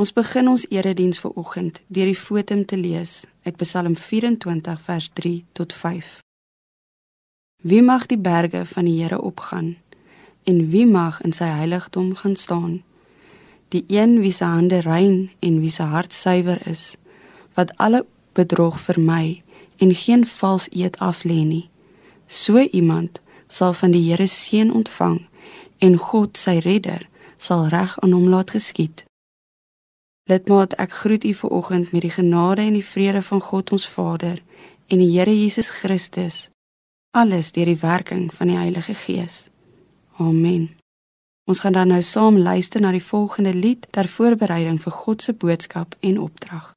Ons begin ons erediens vir oggend deur die fotum te lees uit Psalm 24 vers 3 tot 5. Wie mag die berge van die Here opgaan en wie mag in sy heiligdom gaan staan? Die een wie se hande rein en wie se hart suiwer is, wat alle bedrog vermy en geen vals eed af lê nie. So iemand sal van die Here seën ontvang en God sy redder sal reg aan hom laat geskied. Lidmaat, ek groet u vanoggend met die genade en die vrede van God ons Vader en die Here Jesus Christus. Alles deur die werking van die Heilige Gees. Amen. Ons gaan dan nou saam luister na die volgende lied ter voorbereiding vir God se boodskap en opdrag.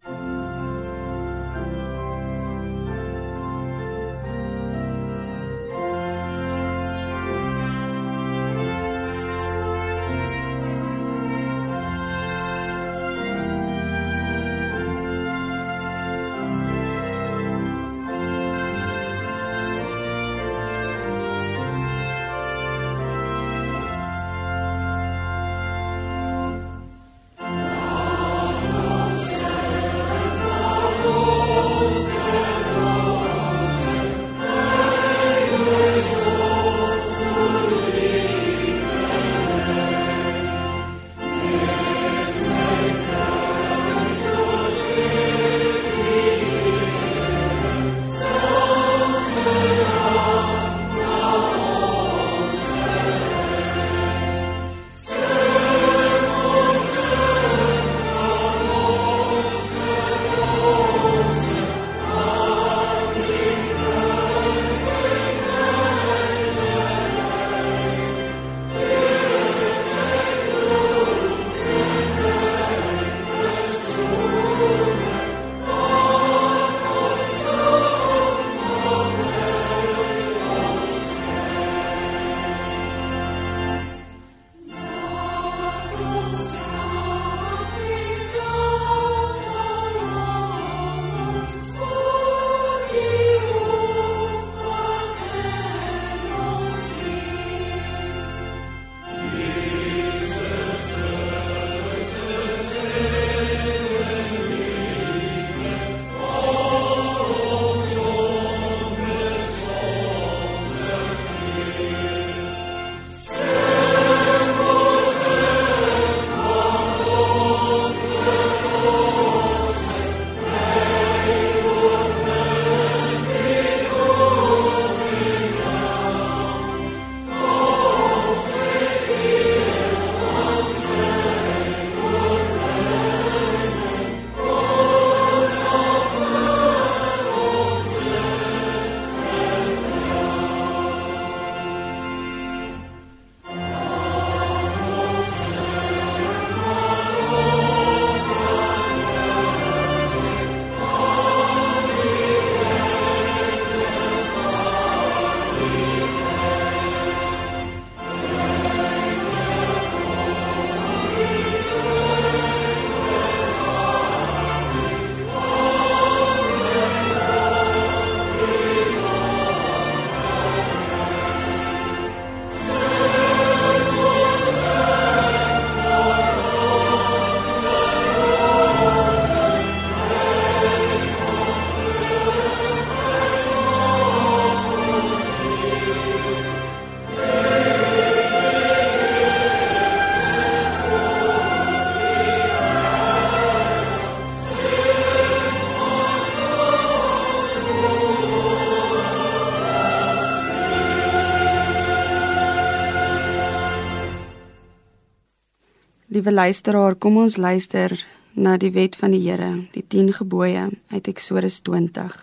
Liewe luisteraar, kom ons luister na die wet van die Here, die 10 gebooie uit Eksodus 20.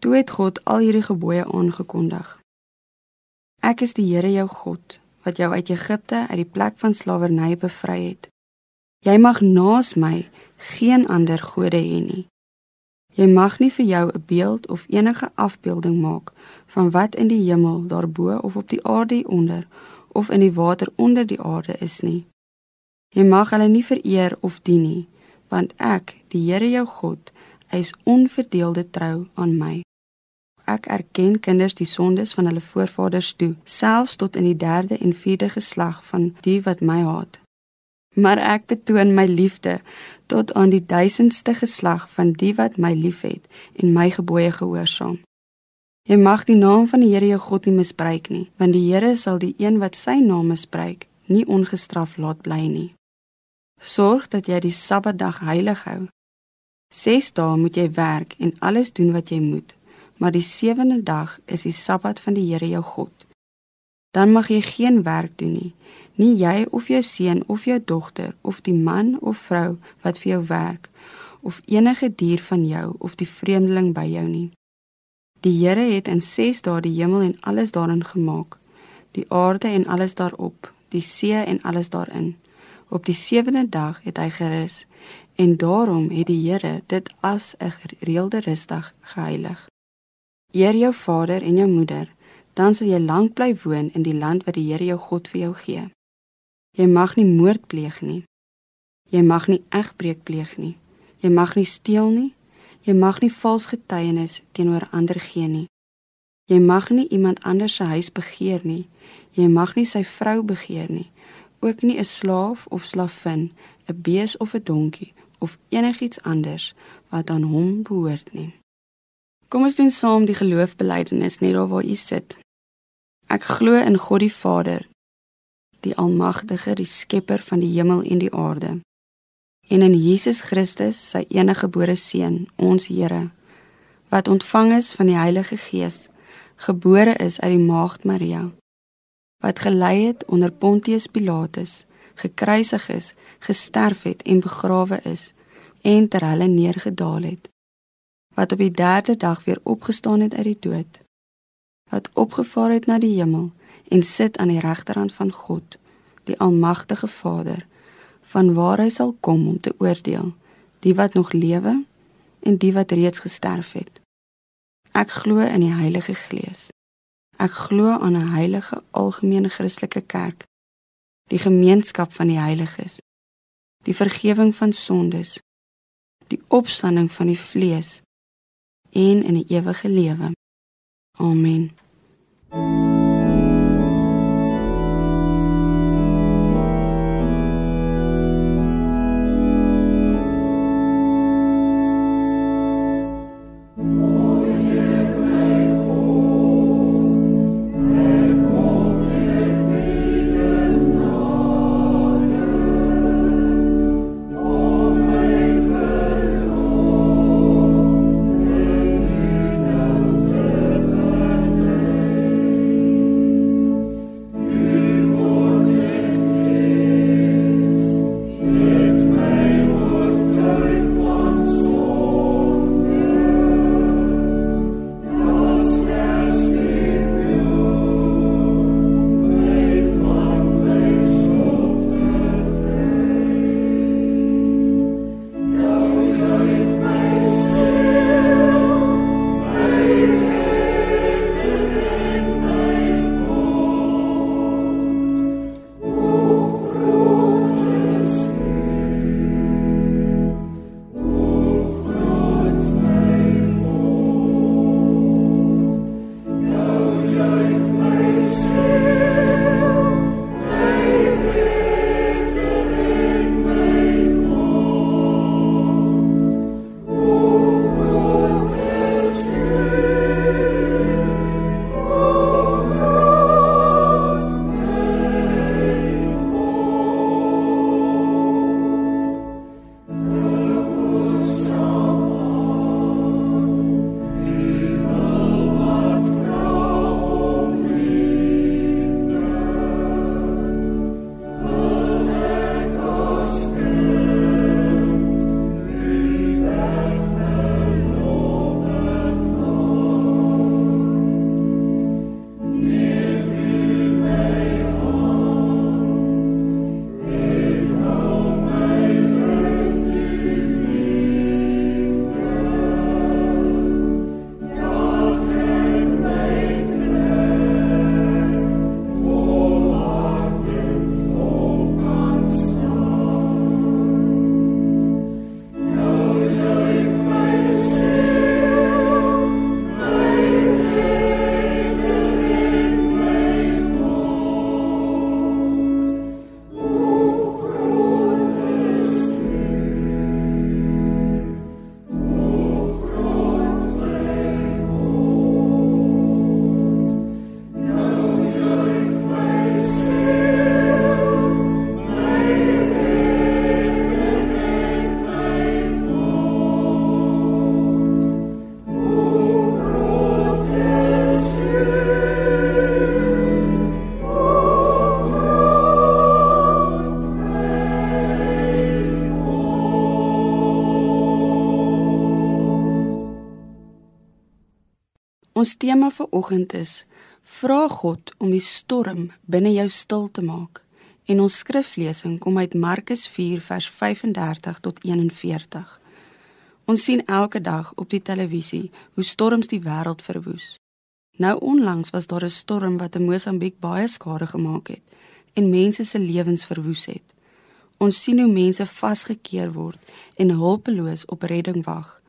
Toe het God al hierdie gebooie aangekondig. Ek is die Here jou God wat jou uit Egipte uit die plek van slawerny bevry het. Jy mag naas my geen ander gode hê nie. Jy mag nie vir jou 'n beeld of enige afbeelding maak van wat in die hemel daarbo of op die aarde onder of in die water onder die aarde is nie. Jy mag hulle nie vereer of dien nie, want ek, die Here jou God, is onverdeelde trou aan my. Ek erken kinders die sondes van hulle voorvaders toe, selfs tot in die 3de en 4de geslag van die wat my haat. Maar ek betoon my liefde tot aan die duisendste geslag van die wat my liefhet en my gebooie gehoorsaam. Jy mag die naam van die Here jou God nie misbruik nie, want die Here sal die een wat sy naam misbruik, nie ongestraf laat bly nie. Sorg dat jy die Sabbatdag heilig hou. 6 dae moet jy werk en alles doen wat jy moet, maar die sewende dag is die Sabbat van die Here jou God. Dan mag jy geen werk doen nie, nie jy of jou seun of jou dogter of die man of vrou wat vir jou werk of enige dier van jou of die vreemdeling by jou nie. Die Here het in 6 dae die hemel en alles daarin gemaak, die aarde en alles daarop, die see en alles daarin. Op die sewende dag het hy gerus en daarom het die Here dit as 'n gereelde rusdag geheilig. Eer jou vader en jou moeder, dan sal jy lank bly woon in die land wat die Here jou God vir jou gee. Jy mag nie moord pleeg nie. Jy mag nie egbreek pleeg nie. Jy mag nie steel nie. Jy mag nie vals getuienis teenoor ander gee nie. Jy mag nie iemand anders se huis begeer nie. Jy mag nie sy vrou begeer nie. Ook nie 'n slaaf of slavin, 'n bees of 'n donkie of enigiets anders wat aan hom behoort nie. Kom ons doen saam die geloofbelijdenis net daar waar u sit. Ek glo in God die Vader, die Almagtige, die Skepper van die hemel en die aarde en in Jesus Christus, sy enige gebore seun, ons Here, wat ontvang is van die Heilige Gees, gebore is uit die maagd Maria, wat gelei het onder Pontius Pilatus, gekruisig is, gesterf het en begrawe is en ter hulle neergedaal het, wat op die 3de dag weer opgestaan het uit die dood, wat opgevaar het na die hemel en sit aan die regterhand van God, die almagtige Vader van waar hy sal kom om te oordeel die wat nog lewe en die wat reeds gesterf het. Ek glo in die Heilige Gees. Ek glo aan 'n heilige algemene Christelike kerk, die gemeenskap van die heiliges, die vergifnis van sondes, die opstanding van die vlees en in die ewige lewe. Amen. Thank you. Ons tema vir oggend is: Vra God om die storm binne jou stil te maak. En ons skriflesing kom uit Markus 4 vers 35 tot 41. Ons sien elke dag op die televisie hoe storms die wêreld verwoes. Nou onlangs was daar 'n storm wat in Mosambiek baie skade gemaak het en mense se lewens verwoes het. Ons sien hoe mense vasgekeer word en hulpeloos op redding wag.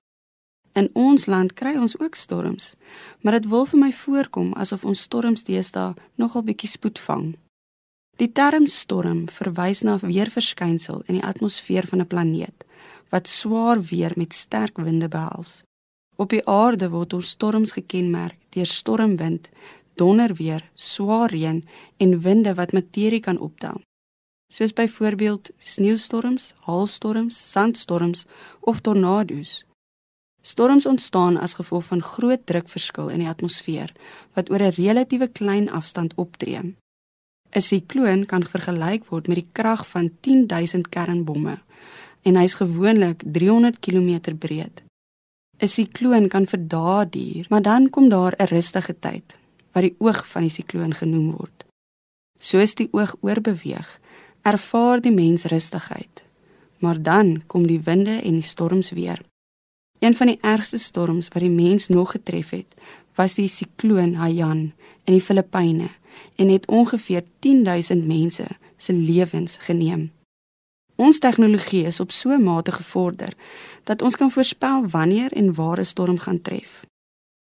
In ons land kry ons ook storms, maar dit wil vir my voorkom asof ons storms deesdae nogal bietjie spoed vang. Die term storm verwys na 'n weerverskynsel in die atmosfeer van 'n planeet wat swaar weer met sterk winde behels. Op die aarde word ons storms gekenmerk deur stormwind, donderweer, swaar reën en winde wat materie kan optel. Soos byvoorbeeld sneeustorms, haalstorms, sandstorms of tornado's. Storms ontstaan as gevolg van groot drukverskil in die atmosfeer wat oor 'n relatiewe klein afstand optree. 'n Sikloon kan vergelyk word met die krag van 10000 kernbomme en hy's gewoonlik 300 km breed. 'n Sikloon kan vir dae duur, maar dan kom daar 'n rustige tyd wat die oog van die sikloon genoem word. Soos die oog oorbeweeg, ervaar die mens rustigheid. Maar dan kom die winde en die storms weer. Een van die ergste storms wat die mens nog getref het, was die sikloon Haiyan in die Filippyne en het ongeveer 10000 mense se lewens geneem. Ons tegnologie is op so 'n mate gevorder dat ons kan voorspel wanneer en waar 'n storm gaan tref.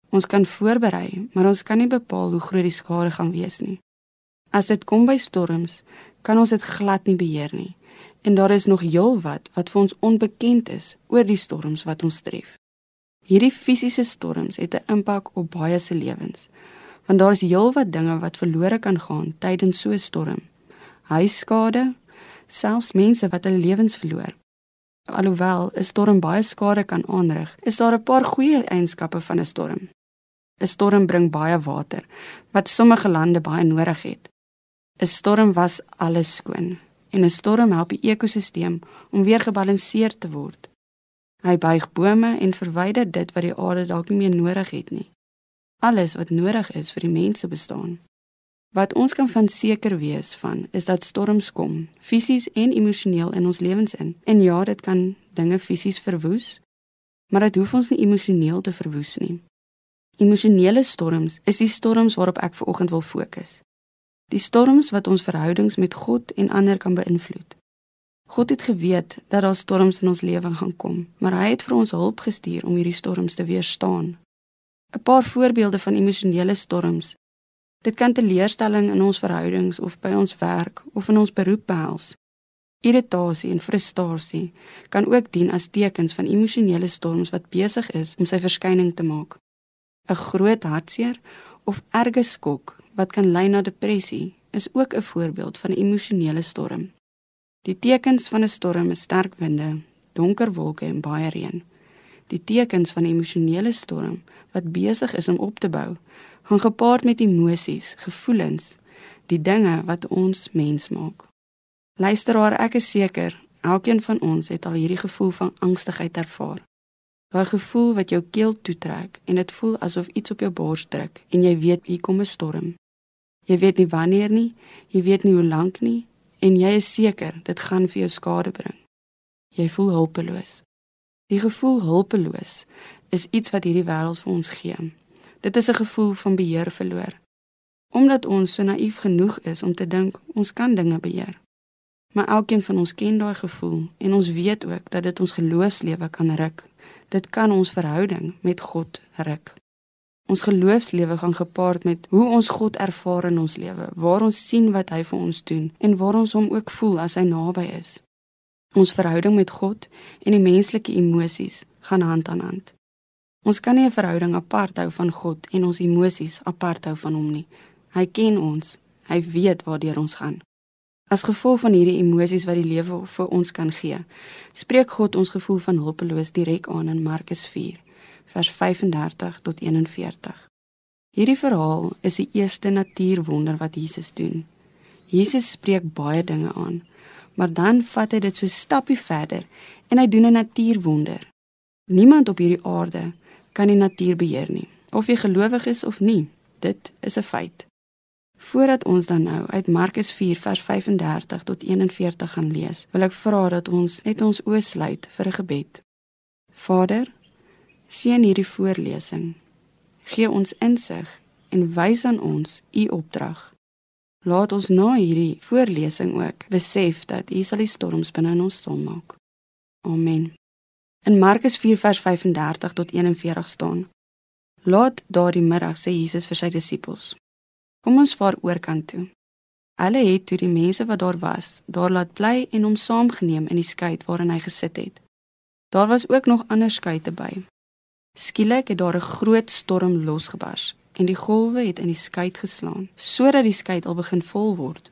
Ons kan voorberei, maar ons kan nie bepaal hoe groot die skade gaan wees nie. As dit kom by storms, kan ons dit glad nie beheer nie en daar is nog heelwat wat vir ons onbekend is oor die storms wat ons tref. Hierdie fisiese storms het 'n impak op baie se lewens, want daar is heelwat dinge wat verlore kan gaan tydens so 'n storm. Huisskade, selfs mense wat hulle lewens verloor. Alhoewel 'n storm baie skade kan aanrig, is daar 'n paar goeie eienskappe van 'n storm. 'n Storm bring baie water wat sommige lande baie nodig het. 'n Storm was alles skoon, en 'n storm help die ekosisteem om weer gebalanseerd te word. Hy buig bome en verwyder dit wat die aarde dalk nie meer nodig het nie. Alles wat nodig is vir die mense bestaan. Wat ons kan van seker wees van is dat storms kom, fisies en emosioneel in ons lewens in. En ja, dit kan dinge fisies verwoes, maar dit hoef ons nie emosioneel te verwoes nie. Emosionele storms is die storms waarop ek ver oggend wil fokus die storms wat ons verhoudings met God en ander kan beïnvloed. God het geweet dat daar storms in ons lewe gaan kom, maar hy het vir ons hulp gestuur om hierdie storms te weerstaan. 'n Paar voorbeelde van emosionele storms. Dit kan teleurstelling in ons verhoudings of by ons werk of in ons beroep behels. Irritasie en frustrasie kan ook dien as tekens van emosionele storms wat besig is om sy verskyning te maak. 'n Groot hartseer of erge skok wat kan lei na depressie, is ook 'n voorbeeld van 'n emosionele storm. Die tekens van 'n storm is sterk winde, donker wolke en baie reën. Die tekens van 'n emosionele storm wat besig is om op te bou, gaan gepaard met emosies, gevoelens, die dinge wat ons mens maak. Luisteraar, ek is seker elkeen van ons het al hierdie gevoel van angstigheid ervaar. Daai gevoel wat jou keel toetrek en dit voel asof iets op jou bors druk en jy weet hier kom 'n storm. Jy weet nie wanneer nie, jy weet nie hoe lank nie en jy is seker dit gaan vir jou skade bring. Jy voel hulpeloos. Die gevoel hulpeloos is iets wat hierdie wêreld vir ons gee. Dit is 'n gevoel van beheer verloor. Omdat ons so naïef genoeg is om te dink ons kan dinge beheer. Maar elkeen van ons ken daai gevoel en ons weet ook dat dit ons geloofslewe kan ruk. Dit kan ons verhouding met God ruk. Ons geloofslewe gaan gepaard met hoe ons God ervaar in ons lewe, waar ons sien wat hy vir ons doen en waar ons hom ook voel as hy naby is. Ons verhouding met God en die menslike emosies gaan hand aan hand. Ons kan nie 'n verhouding apart hou van God en ons emosies apart hou van hom nie. Hy ken ons. Hy weet waartoe ons gaan. As gevolg van hierdie emosies wat die lewe vir ons kan gee, spreek God ons gevoel van hulpeloos direk aan in Markus 4 vers 35 tot 41. Hierdie verhaal is die eerste natuurwonder wat Jesus doen. Jesus spreek baie dinge aan, maar dan vat hy dit so stappie verder en hy doen 'n natuurwonder. Niemand op hierdie aarde kan die natuur beheer nie. of jy gelowig is of nie, dit is 'n feit. Voordat ons dan nou uit Markus 4 vers 35 tot 41 gaan lees, wil ek vra dat ons net ons oë sluit vir 'n gebed. Vader, seën hierdie voorlesing. Gee ons insig en wys aan ons u opdrag. Laat ons na hierdie voorlesing ook besef dat u sal die storms binne in ons stil maak. Amen. In Markus 4 vers 35 tot 41 staan: Laat daardie middag sê Jesus vir sy disippels: Kom ons vaar oorkant toe. Hulle het toe die mense wat daar was, daar laat bly en hom saamgeneem in die skei waarin hy gesit het. Daar was ook nog ander skei te by. Skielik het daar 'n groot storm losgebars en die golwe het in die skei geslaan sodat die skei al begin vol word.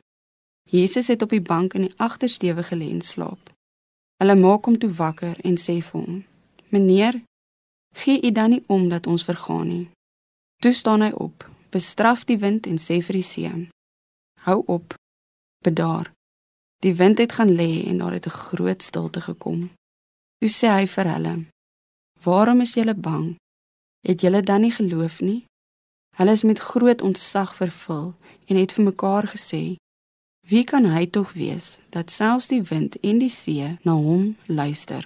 Jesus het op die bank in die agtersteewe gelê en slaap. Hulle maak hom toe wakker en sê vir hom: "Meneer, gee u dan nie om dat ons vergaan nie." Toe staan hy op, bestraf die wind en sê vir die see: "Hou op, bedaar." Die wind het gaan lê en daar het 'n groot stilte gekom. Toe sê hy vir hulle: "Waarom is julle bang? Het julle dan nie geloof nie?" Hulle is met groot ontzag vervul en het vir mekaar gesê: Wie kan hy tog wees dat selfs die wind en die see na hom luister?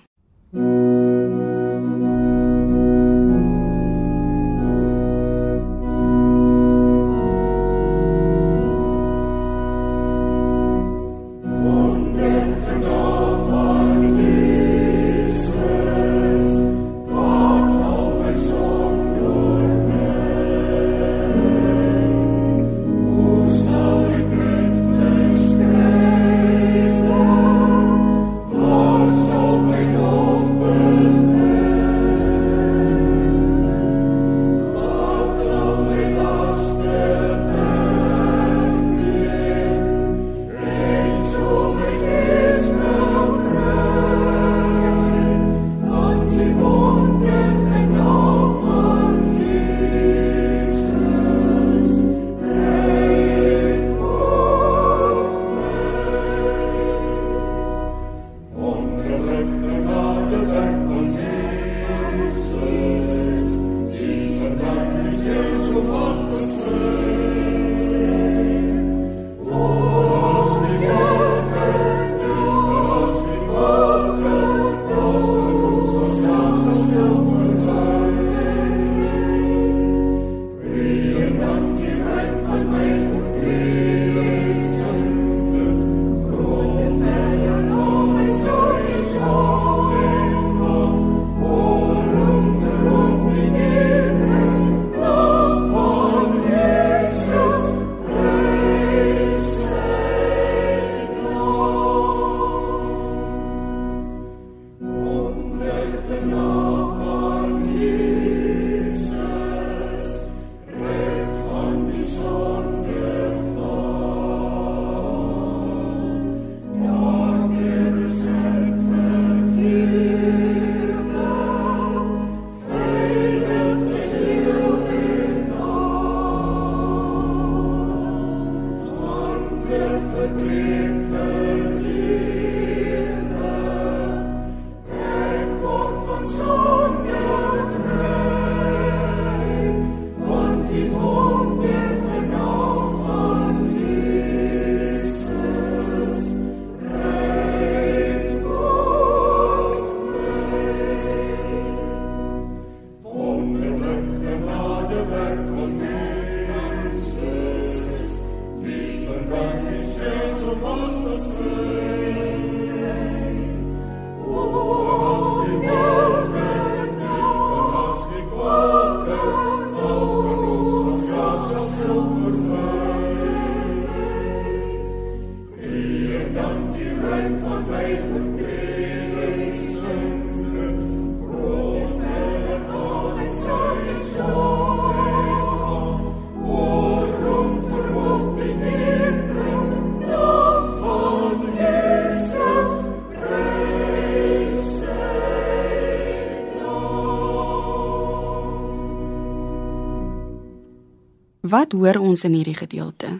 Wat hoor ons in hierdie gedeelte?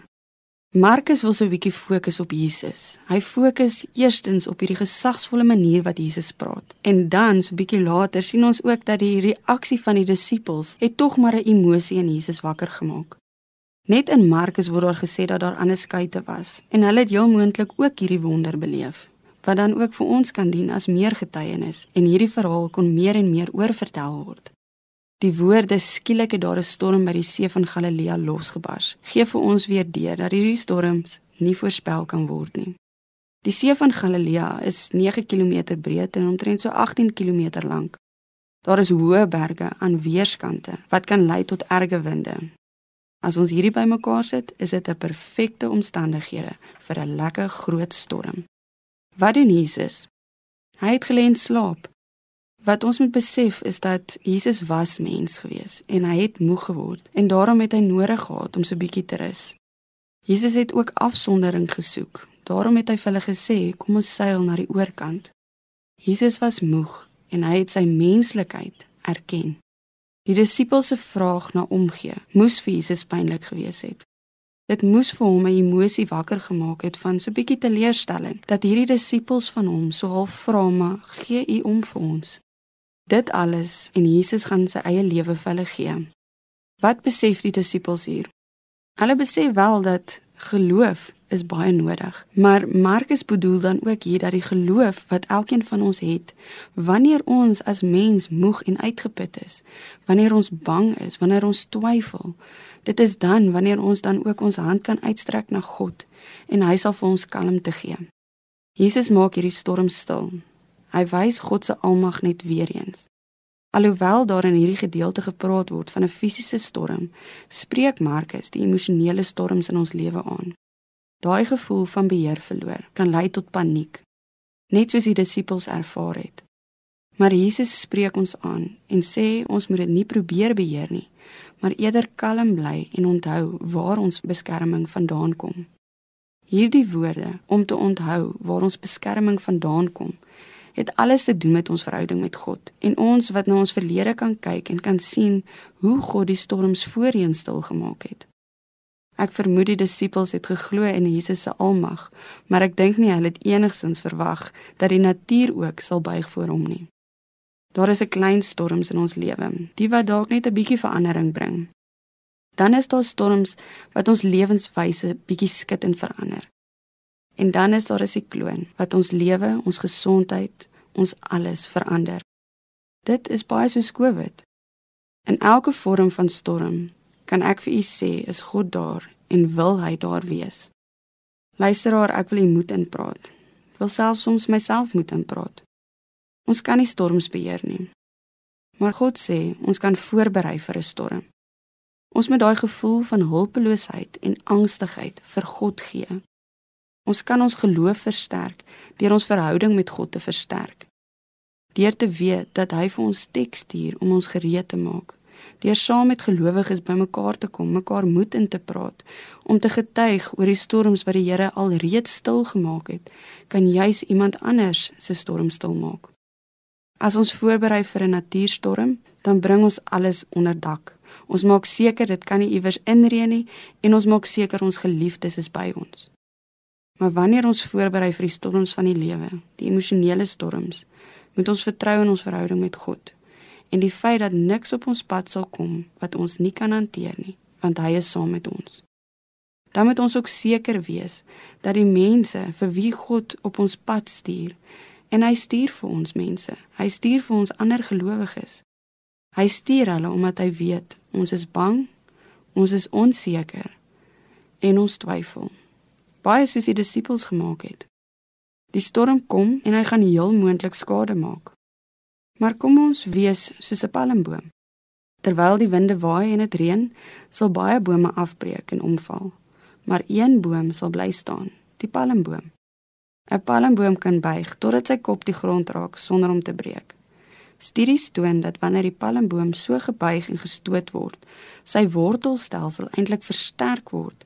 Markus wil so 'n bietjie fokus op Jesus. Hy fokus eerstens op hierdie gesagsvolle manier wat Jesus praat. En dan so 'n bietjie later sien ons ook dat die reaksie van die disippels het tog maar 'n emosie in Jesus wakker gemaak. Net in Markus word daar gesê dat daar ander skuite was en hulle het heel moontlik ook hierdie wonder beleef wat dan ook vir ons kan dien as meer getuienis en hierdie verhaal kon meer en meer oorvertel word. Die woorde skielik het daar 'n storm by die see van Galilea losgebars. Gee vir ons weer deur dat hierdie storms nie voorspel kan word nie. Die see van Galilea is 9 km breed en omtrent so 18 km lank. Daar is hoë berge aan weerskante wat kan lei tot erge winde. As ons hierdie bymekaar sit, is dit 'n perfekte omstandighede vir 'n lekker groot storm. Wat doen Jesus? Hy het gelê en slaap. Wat ons moet besef is dat Jesus was mens gewees en hy het moeg geword en daarom het hy nodig gehad om so bietjie te rus. Jesus het ook afsondering gesoek. Daarom het hy vir hulle gesê, "Kom ons seil na die oorkant." Jesus was moeg en hy het sy menslikheid erken. Die disippels se vraag na omgee moes vir Jesus pynlik gewees het. Dit moes vir hom 'n emosie wakker gemaak het van so 'n bietjie teleurstelling dat hierdie disippels van hom so half vra maar gee u om vir ons. Dit alles en Jesus gaan sy eie lewe vir hulle gee. Wat besef die disippels hier? Hulle besef wel dat geloof is baie nodig, maar Markus bedoel dan ook hier dat die geloof wat elkeen van ons het, wanneer ons as mens moeg en uitgeput is, wanneer ons bang is, wanneer ons twyfel, dit is dan wanneer ons dan ook ons hand kan uitstrek na God en hy sal vir ons kalmte gee. Jesus maak hierdie storm stil. Hy wys God se almag net weer eens. Alhoewel daar in hierdie gedeelte gepraat word van 'n fisiese storm, spreek Markus die emosionele storms in ons lewe aan. Daai gevoel van beheer verloor kan lei tot paniek, net soos die disippels ervaar het. Maar Jesus spreek ons aan en sê ons moet dit nie probeer beheer nie, maar eerder kalm bly en onthou waar ons beskerming vandaan kom. Hierdie woorde om te onthou waar ons beskerming vandaan kom, het alles te doen met ons verhouding met God en ons wat na ons verlede kan kyk en kan sien hoe God die storms voorheen stil gemaak het. Ek vermoed die disippels het geglo in Jesus se almag, maar ek dink nie hulle het enigsins verwag dat die natuur ook sal buig voor hom nie. Daar is 'n klein storms in ons lewe, die wat dalk net 'n bietjie verandering bring. Dan is daar storms wat ons lewenswyse bietjie skud en verander. En dan is daar 'n sikloon wat ons lewe, ons gesondheid, ons alles verander. Dit is baie soos COVID. In elke vorm van storm kan ek vir u sê is God daar en wil hy daar wees. Luisteraar, ek wil u moed inpraat. Ek wil selfs soms myself moet inpraat. Ons kan nie storms beheer nie. Maar God sê ons kan voorberei vir 'n storm. Ons moet daai gevoel van hulpeloosheid en angstigheid vir God gee. Ons kan ons geloof versterk deur ons verhouding met God te versterk. Deur te weet dat hy vir ons teks stuur om ons gereed te maak. Deur saam met gelowiges bymekaar te kom, mekaar moed in te praat, om te getuig oor die storms wat die Here al reeds stil gemaak het, kan juis iemand anders se storm stil maak. As ons voorberei vir 'n natuurstorm, dan bring ons alles onder dak. Ons maak seker dit kan nie iewers inreën nie en ons maak seker ons geliefdes is by ons. Maar wanneer ons voorberei vir die storms van die lewe, die emosionele storms, moet ons vertrou in ons verhouding met God en die feit dat niks op ons pad sal kom wat ons nie kan hanteer nie, want hy is saam met ons. Dan moet ons ook seker wees dat die mense vir wie God op ons pad stuur en hy stuur vir ons mense, hy stuur vir ons ander gelowiges. Hy stuur hulle omdat hy weet ons is bang, ons is onseker en ons twyfel baie soos die disippels gemaak het. Die storm kom en hy gaan heel moontlik skade maak. Maar kom ons wees soos 'n palmboom. Terwyl die winde waai en dit reën, sal baie bome afbreek en omval, maar een boom sal bly staan, die palmboom. 'n Palmboom kan buig totdat sy kop die grond raak sonder om te breek. Studies toon dat wanneer die palmboom so gebuig en gestoot word, sy wortelstelsel eintlik versterk word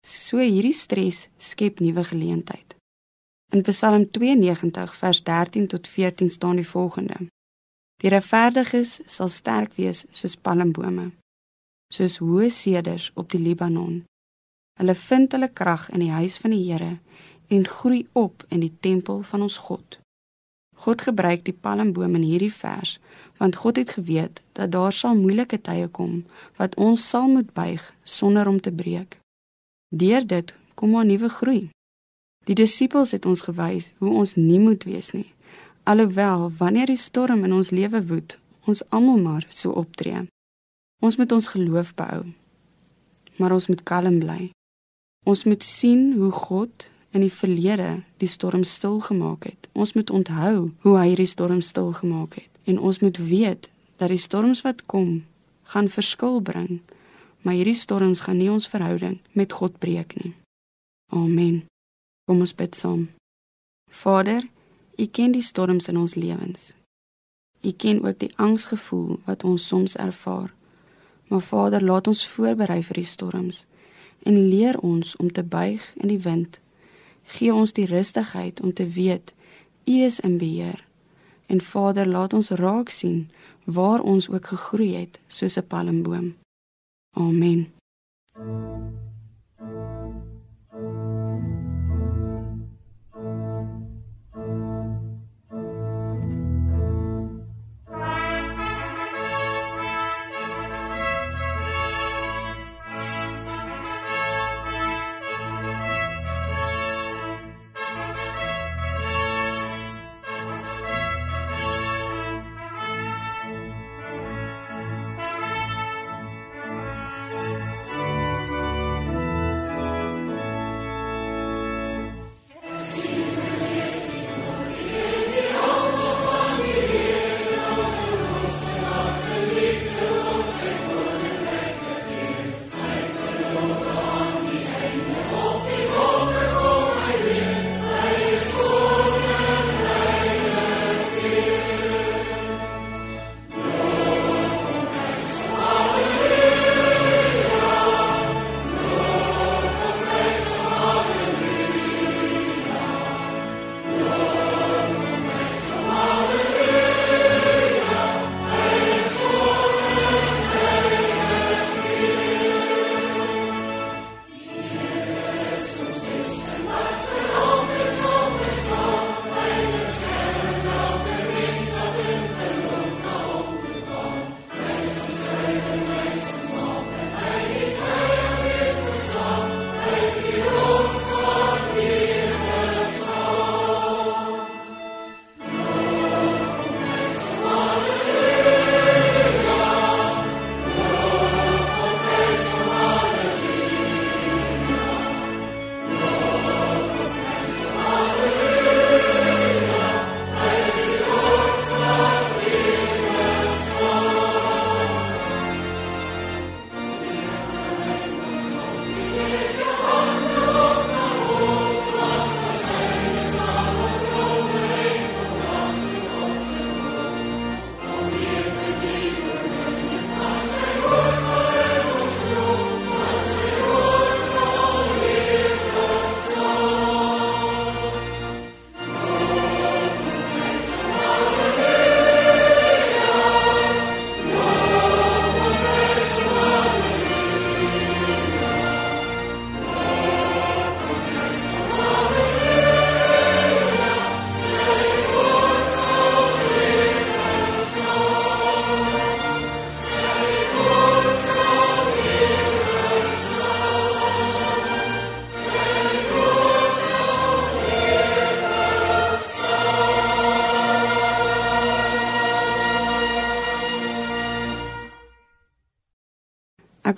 So hierdie stres skep nuwe geleentheid. In Psalm 92 vers 13 tot 14 staan die volgende: Die regverdiges sal sterk wees soos palmbome, soos hoë seders op die Libanon. Hulle vind hulle krag in die huis van die Here en groei op in die tempel van ons God. God gebruik die palmboom in hierdie vers want God het geweet dat daar sal moeilike tye kom wat ons sal moet buig sonder om te breek. Deur dit kom 'n nuwe groei. Die disippels het ons gewys hoe ons nie moet wees nie. Alhoewel wanneer die storm in ons lewe woed, ons almal maar so optree. Ons moet ons geloof behou. Maar ons moet kalm bly. Ons moet sien hoe God in die verlede die storm stil gemaak het. Ons moet onthou hoe hy hierdie storm stil gemaak het en ons moet weet dat die storms wat kom gaan verskil bring. Maar hierdie storms gaan nie ons verhouding met God breek nie. Amen. Kom ons bid saam. Vader, U ken die storms in ons lewens. U ken ook die angsgevoel wat ons soms ervaar. Maar Vader, laat ons voorberei vir die storms en leer ons om te buig in die wind. Gee ons die rustigheid om te weet U is in beheer. En Vader, laat ons raak sien waar ons ook gegroei het soos 'n palmboom. Amen.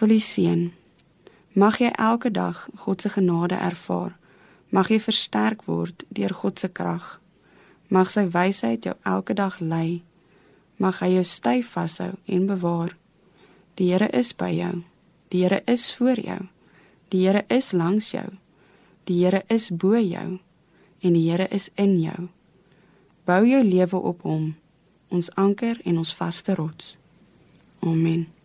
Wil U seën. Mag jy elke dag God se genade ervaar. Mag jy versterk word deur God se krag. Mag sy wysheid jou elke dag lei. Mag hy jou styf vashou en bewaar. Die Here is by jou. Die Here is voor jou. Die Here is langs jou. Die Here is bo jou en die Here is in jou. Bou jou lewe op hom, ons anker en ons vaste rots. Amen.